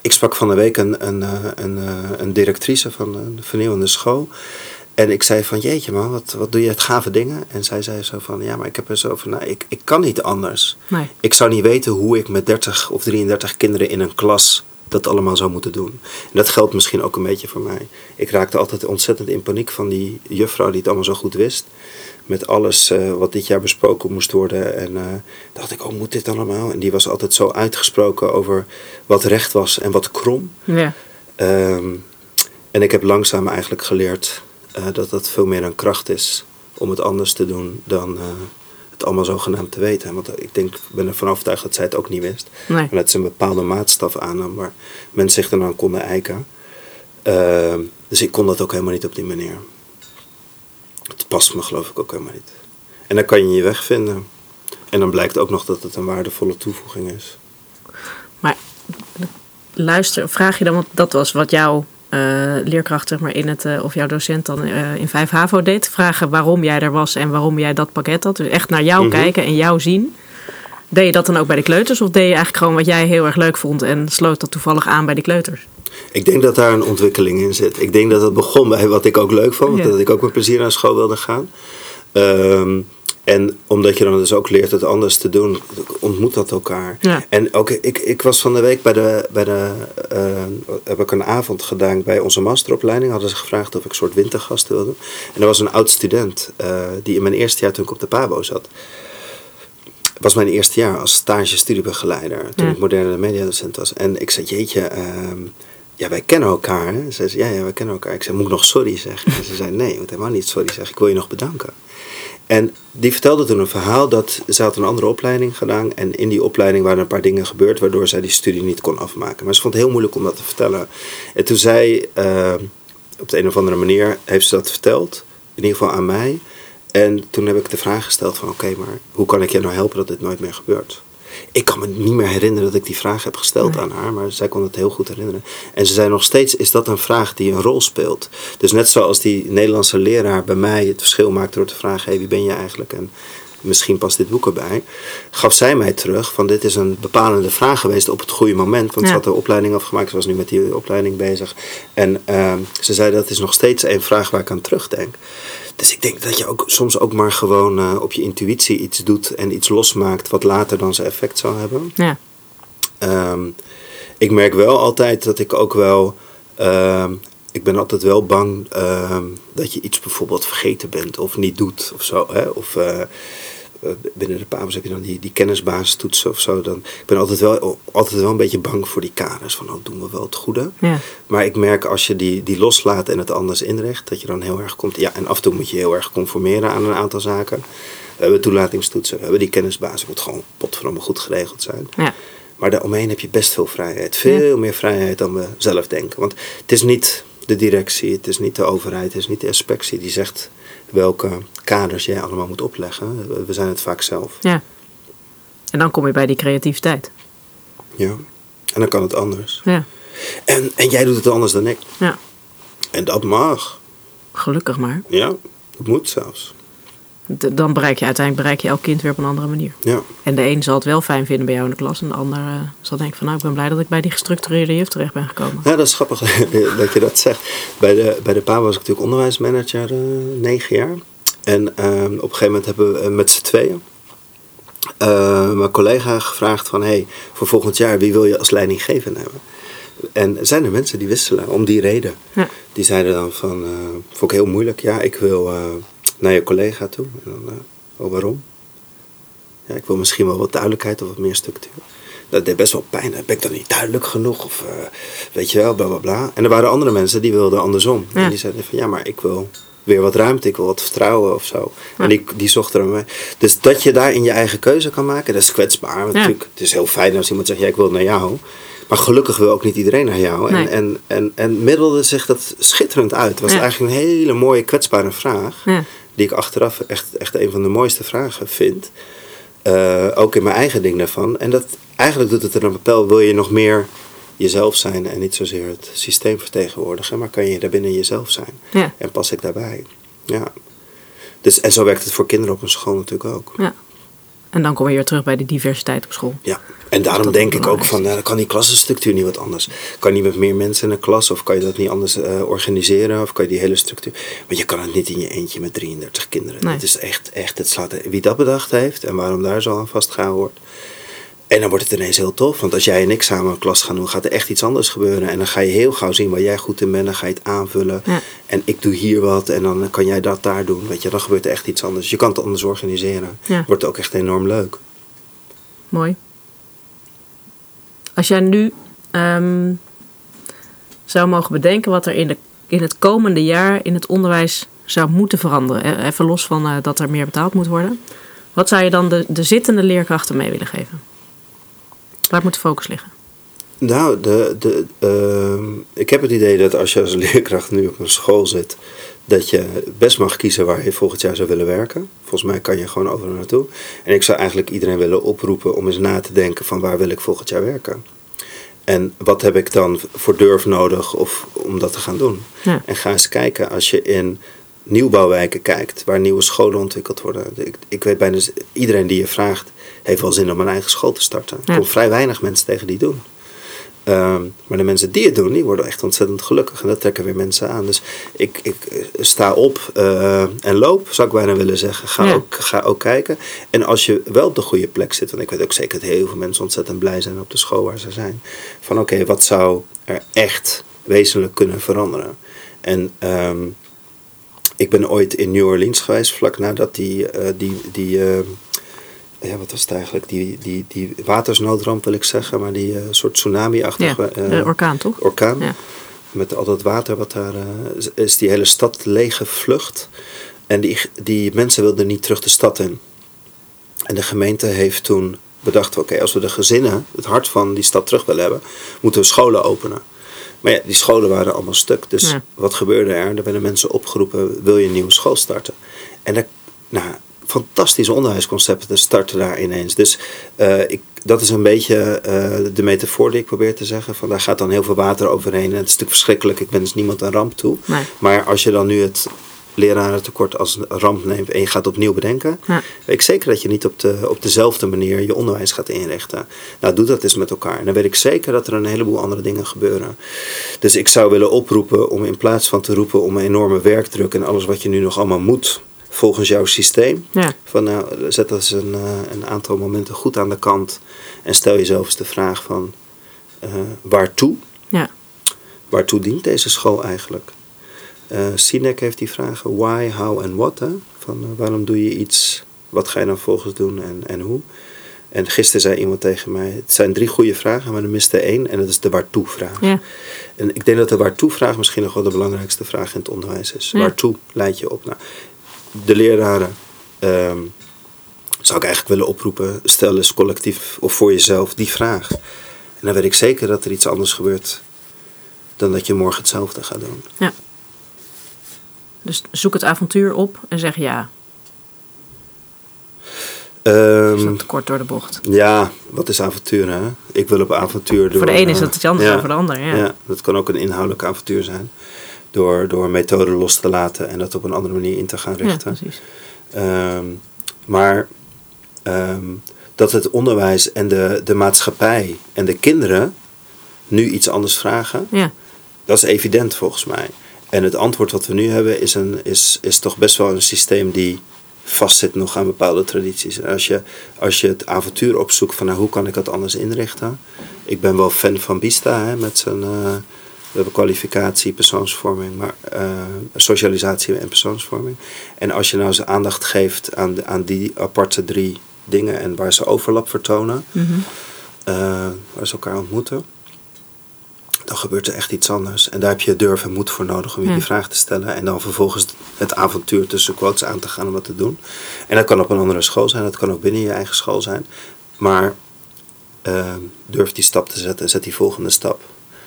ik sprak van de week een, een, eh, een, eh, een directrice van een vernieuwende school. En ik zei van, jeetje man, wat, wat doe je het gave dingen? En zij zei zo van, ja, maar ik heb er zo van, nou, ik, ik kan niet anders. Nee. Ik zou niet weten hoe ik met 30 of 33 kinderen in een klas dat allemaal zou moeten doen. En dat geldt misschien ook een beetje voor mij. Ik raakte altijd ontzettend in paniek van die juffrouw die het allemaal zo goed wist. Met alles eh, wat dit jaar besproken moest worden. En eh, dacht ik, oh, moet dit allemaal? En die was altijd zo uitgesproken over wat recht was en wat krom. Ja. Ehm, en ik heb langzaam eigenlijk geleerd eh, dat dat veel meer een kracht is om het anders te doen dan het allemaal zogenaamd te weten. Want ik denk, ik ben ervan overtuigd dat zij het ook niet wist. Nee. Dat ze een bepaalde maatstaf aannam waar mensen zich dan aan konden eiken. Ehm, dus ik kon dat ook helemaal niet op die manier. Het past me geloof ik ook helemaal niet. En dan kan je je weg vinden. En dan blijkt ook nog dat het een waardevolle toevoeging is. Maar luister, vraag je dan, want dat was wat jouw eh, leerkracht zeg maar, in het, eh, of jouw docent dan eh, in 5 HAVO deed. Vragen waarom jij er was en waarom jij dat pakket had. Dus echt naar jou Mhm. kijken en jou zien. Deed je dat dan ook bij de kleuters? Of deed je eigenlijk gewoon wat jij heel erg leuk vond en sloot dat toevallig aan bij de kleuters? Ik denk dat daar een ontwikkeling in zit. Ik denk dat het begon bij wat ik ook leuk vond. Ja. Dat ik ook met plezier naar school wilde gaan. Ehm, en omdat je dan dus ook leert het anders te doen, ontmoet dat elkaar. Ja. En ook, ik, ik was van de week bij de, bij de eh, heb ik een avond gedaan bij onze masteropleiding. Hadden ze gevraagd of ik een soort wintergast wilde. En er was een oud student eh, die in mijn eerste jaar toen ik op de PABO zat. Het was mijn eerste jaar als stage studiebegeleider. Toen Ja. ik moderne mediadocent was. En ik zei, jeetje, ehm, ja, wij kennen elkaar. Hè? Ze zei, ja, ja, wij kennen elkaar. Ik zei, moet ik nog sorry zeggen? En ze zei, nee, moet helemaal niet sorry zeggen. Ik wil je nog bedanken. En die vertelde toen een verhaal dat ze had een andere opleiding gedaan. En in die opleiding waren een paar dingen gebeurd waardoor zij die studie niet kon afmaken. Maar ze vond het heel moeilijk om dat te vertellen. En toen zij, eh, op de een of andere manier, heeft ze dat verteld. In ieder geval aan mij. En toen heb ik de vraag gesteld van oké, maar hoe kan ik je nou helpen dat dit nooit meer gebeurt? Ik kan me niet meer herinneren dat ik die vraag heb gesteld Nee. aan haar, maar zij kon het heel goed herinneren. En ze zei nog steeds, is dat een vraag die een rol speelt? Dus net zoals die Nederlandse leraar bij mij het verschil maakte door te vragen, hey, wie ben je eigenlijk? En misschien past dit boek erbij. Gaf zij mij terug van dit is een bepalende vraag geweest op het goede moment. Want Ja. ze had de opleiding afgemaakt, ze was nu met die opleiding bezig. En ehm, ze zei dat is nog steeds een vraag waar ik aan terugdenk. Dus ik denk dat je ook soms ook maar gewoon eh, op je intuïtie iets doet en iets losmaakt wat later dan zijn effect zal hebben. Ja, Ehm, ik merk wel altijd dat ik ook wel. ehm, ik ben altijd wel bang ehm, dat je iets bijvoorbeeld vergeten bent of niet doet of zo. Hè? Of eh, binnen de PABO's heb je dan die, die kennisbasistoetsen of zo. Dan, ik ben altijd wel, altijd wel een beetje bang voor die kaders. Van, oh, doen we wel het goede? ja, Maar ik merk als je die, die loslaat en het anders inricht, dat je dan heel erg komt. Ja, en af en toe moet je heel erg conformeren aan een aantal zaken. We hebben toelatingstoetsen, we hebben die kennisbasis, het moet gewoon potverdomme goed geregeld zijn. ja. Maar daaromheen heb je best veel vrijheid. Veel meer vrijheid dan we zelf denken. Want het is niet de directie, het is niet de overheid, het is niet de inspectie die zegt welke kaders jij allemaal moet opleggen. We- zijn het vaak zelf. ja. En dan kom je bij die creativiteit. Ja. En dan kan het anders. Ja, En, en jij doet het anders dan ik. ja. En dat mag. gelukkig maar. Ja, dat moet zelfs. Dan bereik je uiteindelijk bereik je elk kind weer op een andere manier. Ja. En de een zal het wel fijn vinden bij jou in de klas. En de ander eh, zal denken van nou, ik ben blij dat ik bij die gestructureerde juf terecht ben gekomen. Ja, dat is grappig dat je dat zegt. Bij de, bij de PA was ik natuurlijk onderwijsmanager eh, negen jaar. En ehm, op een gegeven moment hebben we eh, met z'n tweeën mijn collega gevraagd van... Hey, voor volgend jaar, wie wil je als leidinggevende hebben? En zijn er mensen die wisselen om die reden. Ja. Die zeiden dan van, eh, vond ik heel moeilijk. Ja, ik wil eh, naar je collega toe. En dan, eh, oh, waarom? Ja, ik wil misschien wel wat duidelijkheid of wat meer structuur. Dat deed best wel pijn. Ben ik dan niet duidelijk genoeg? Of weet je wel, bla bla bla. En er waren andere mensen die wilden andersom. Ja. En die zeiden van ja, maar ik wil weer wat ruimte, ik wil wat vertrouwen of zo. Ja. En die, die zochten er. Dus dat je daar in je eigen keuze kan maken, dat is kwetsbaar. Want Ja. natuurlijk, het is heel fijn als iemand zegt, ja, ik wil naar jou. Maar gelukkig wil ook niet iedereen naar jou. Nee. En, en, en, en middelde zich dat schitterend uit. Het was Ja. eigenlijk een hele mooie, kwetsbare vraag. Die ik achteraf echt, echt een van de mooiste vragen vind. Eh, ook in mijn eigen ding daarvan. En dat, eigenlijk doet het er een bepaald, wil je nog meer jezelf zijn en niet zozeer het systeem vertegenwoordigen, maar kan je daarbinnen jezelf zijn. Ja. En pas ik daarbij. Ja. Dus, en zo werkt het voor kinderen op een school natuurlijk ook. ja. En dan kom je weer terug bij die diversiteit op school. Ja, en daarom Dat denk ik ook van, nou, kan die klassenstructuur niet wat anders? Kan niet met meer mensen in een klas of kan je dat niet anders eh, organiseren? Of kan je die hele structuur... Want je kan het niet in je eentje met 33 kinderen. Nee. Het is echt, echt, het slaat, wie dat bedacht heeft en waarom daar zo aan vastgehouden wordt. En dan wordt het ineens heel tof, want als jij en ik samen een klas gaan doen, gaat er echt iets anders gebeuren. En dan ga je heel gauw zien waar jij goed in bent, dan ga je het aanvullen. Ja. En ik doe hier wat en dan kan jij dat daar doen. Weet je, dan gebeurt er echt iets anders. Je kan het anders organiseren. Ja. Wordt ook echt enorm leuk. Mooi. Als jij nu ehm, zou mogen bedenken wat er in, de, in het komende jaar in het onderwijs zou moeten veranderen. eh, Even los van eh, dat er meer betaald moet worden. Wat zou je dan de, de zittende leerkrachten mee willen geven? Waar moet de focus liggen? Nou, de, de, ehm, ik heb het idee dat als je als leerkracht nu op een school zit, dat je best mag kiezen waar je volgend jaar zou willen werken. Volgens mij kan je gewoon overal naartoe. En ik zou eigenlijk iedereen willen oproepen om eens na te denken van waar wil ik volgend jaar werken. En wat heb ik dan voor durf nodig of om dat te gaan doen? Ja. En ga eens kijken als je in nieuwbouwwijken kijkt, waar nieuwe scholen ontwikkeld worden. Ik, ik weet bijna iedereen die je vraagt, heeft wel zin om een eigen school te starten. Er Ja. komen vrij weinig mensen tegen die doen. Ehm, maar de mensen die het doen, die worden echt ontzettend gelukkig. En dat trekken weer mensen aan. Dus ik, ik eh, sta op eh, en loop, zou ik bijna willen zeggen. Ga, Ja. ook, ga ook kijken. En als je wel op de goede plek zit, want ik weet ook zeker dat heel veel mensen ontzettend blij zijn op de school waar ze zijn. Van oké, wat zou er echt wezenlijk kunnen veranderen? En ehm, ik ben ooit in New Orleans geweest, vlak nadat die, eh, die, die eh, ja, wat was het eigenlijk? Die, die, die watersnoodramp wil ik zeggen, maar die eh, soort tsunami-achtige orkaan toch? orkaan. Ja. Met al dat water wat daar is- die hele stad leeg gevlucht. En die, die mensen wilden niet terug de stad in. En de gemeente heeft toen bedacht, oké, als we de gezinnen, het hart van die stad terug willen hebben, moeten we scholen openen. Maar ja, die scholen waren allemaal stuk. Dus Ja. wat gebeurde er? Er werden mensen opgeroepen, wil je een nieuwe school starten? En daar, nou, fantastische onderwijsconcepten starten daar ineens. Dus eh, ik, dat is een beetje eh, de metafoor die ik probeer te zeggen. Van daar gaat dan heel veel water overheen. En het is natuurlijk verschrikkelijk. Ik wens niemand een ramp toe. Nee. Maar als je dan nu het lerarentekort als ramp neemt en je gaat opnieuw bedenken, Ja. weet ik zeker dat je niet op, de, op dezelfde manier je onderwijs gaat inrichten. Nou, doe dat eens met elkaar. En dan weet ik zeker dat er een heleboel andere dingen gebeuren. Dus ik zou willen oproepen om in plaats van te roepen om een enorme werkdruk en alles wat je nu nog allemaal moet volgens jouw systeem, Ja. van nou, zet dat eens een, eh, een aantal momenten goed aan de kant en stel jezelf eens de vraag van eh, waartoe? Ja. Waartoe dient deze school eigenlijk? Eh Sinek heeft die vragen why, how en what. Hè? Van eh, waarom doe je iets, wat ga je dan volgens doen en, en hoe? En gisteren zei iemand tegen mij, het zijn drie goede vragen, maar er miste één en dat is de waartoe vraag. Ja. En ik denk dat de waartoe vraag misschien nog wel de belangrijkste vraag in het onderwijs is. Ja. Waartoe leid je op? Nou, de leraren ehm, zou ik eigenlijk willen oproepen, stel eens collectief of voor jezelf die vraag. En dan weet ik zeker dat er iets anders gebeurt dan dat je morgen hetzelfde gaat doen. ja. Dus zoek het avontuur op en zeg ja. Ehm, Is dat te kort door de bocht? ja, wat is avontuur hè? Ik wil op avontuur door... voor de ene is eh, dat iets anders ja, dan voor de ander. Ja. Ja. dat kan ook een inhoudelijk avontuur zijn. Door, door methoden los te laten en dat op een andere manier in te gaan Ja, richten. precies. Ehm, maar ehm, dat het onderwijs en de, de maatschappij en de kinderen nu iets anders vragen, Ja. dat is evident volgens mij. En het antwoord wat we nu hebben is, een, is, is toch best wel een systeem die vastzit nog aan bepaalde tradities. En als je, als je het avontuur opzoekt van nou, hoe kan ik dat anders inrichten. Ik ben wel fan van Bista hè, met zijn we hebben kwalificatie, persoonsvorming, maar eh, socialisatie en persoonsvorming. En als je nou eens aandacht geeft aan, de- aan die aparte drie dingen en waar ze overlap vertonen, Mhm. eh, waar ze elkaar ontmoeten, dan gebeurt er echt iets anders. En daar heb je durf en moed voor nodig om je die vraag te stellen. En dan vervolgens het avontuur tussen quotes aan te gaan om dat te doen. En dat kan op een andere school zijn, dat kan ook binnen je eigen school zijn. Maar eh, durf die stap te zetten, zet die volgende stap.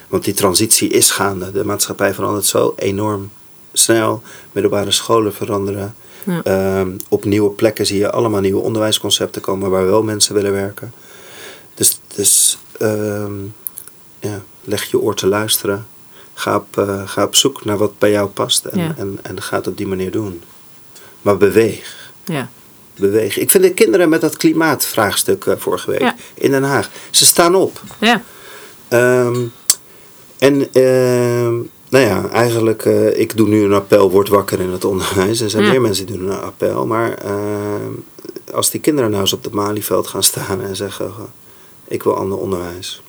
Want die transitie is gaande. De maatschappij verandert zo enorm snel. Middelbare scholen veranderen. Ja. Ehm, op nieuwe plekken zie je allemaal nieuwe onderwijsconcepten komen waar wel mensen willen werken. Dus, dus ehm, ja, leg je oor te luisteren. Ga op, eh, ga op zoek naar wat bij jou past en, Ja. en, en ga het op die manier doen. Maar beweeg. Ja. Beweeg. Ik vind de kinderen met dat klimaatvraagstuk eh, vorige week Ja. in Den Haag. Ze staan op. Ja. Ehm, en ehm, nou ja, eigenlijk, eh, ik doe nu een appel, word wakker in het onderwijs. Er zijn Ja. meer mensen die doen een appel. Maar ehm, als die kinderen nou eens op het Malieveld gaan staan en zeggen, ik wil ander onderwijs.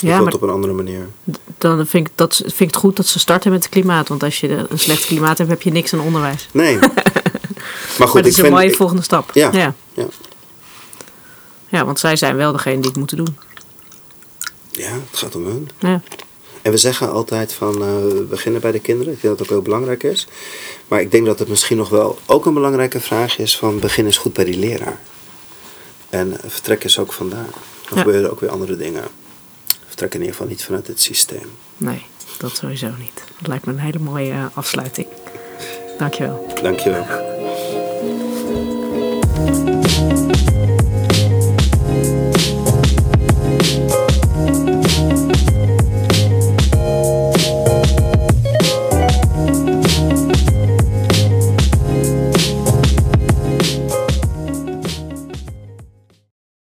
Ja, maar het op een andere manier. dan vind ik, dat, vind ik het goed dat ze starten met het klimaat. Want als je een slecht klimaat hebt, heb je niks aan onderwijs. Nee. maar maar goed, dat ik is een vind... mooie ik- volgende stap. Ja. ja. ja. Ja, want zij zijn wel degene die het moeten doen. ja, het gaat om hun. Ja. En we zeggen altijd van, eh, we beginnen bij de kinderen. Ik denk dat dat ook heel belangrijk is. Maar ik denk dat het misschien nog wel ook een belangrijke vraag is van, begin eens goed bij die leraar. En vertrek eens ook vandaar. Dan Ja. gebeuren ook weer andere dingen. Vertrek in ieder geval niet vanuit het systeem. Nee, dat sowieso niet. Dat lijkt me een hele mooie eh, afsluiting. Dankjewel. Dankjewel.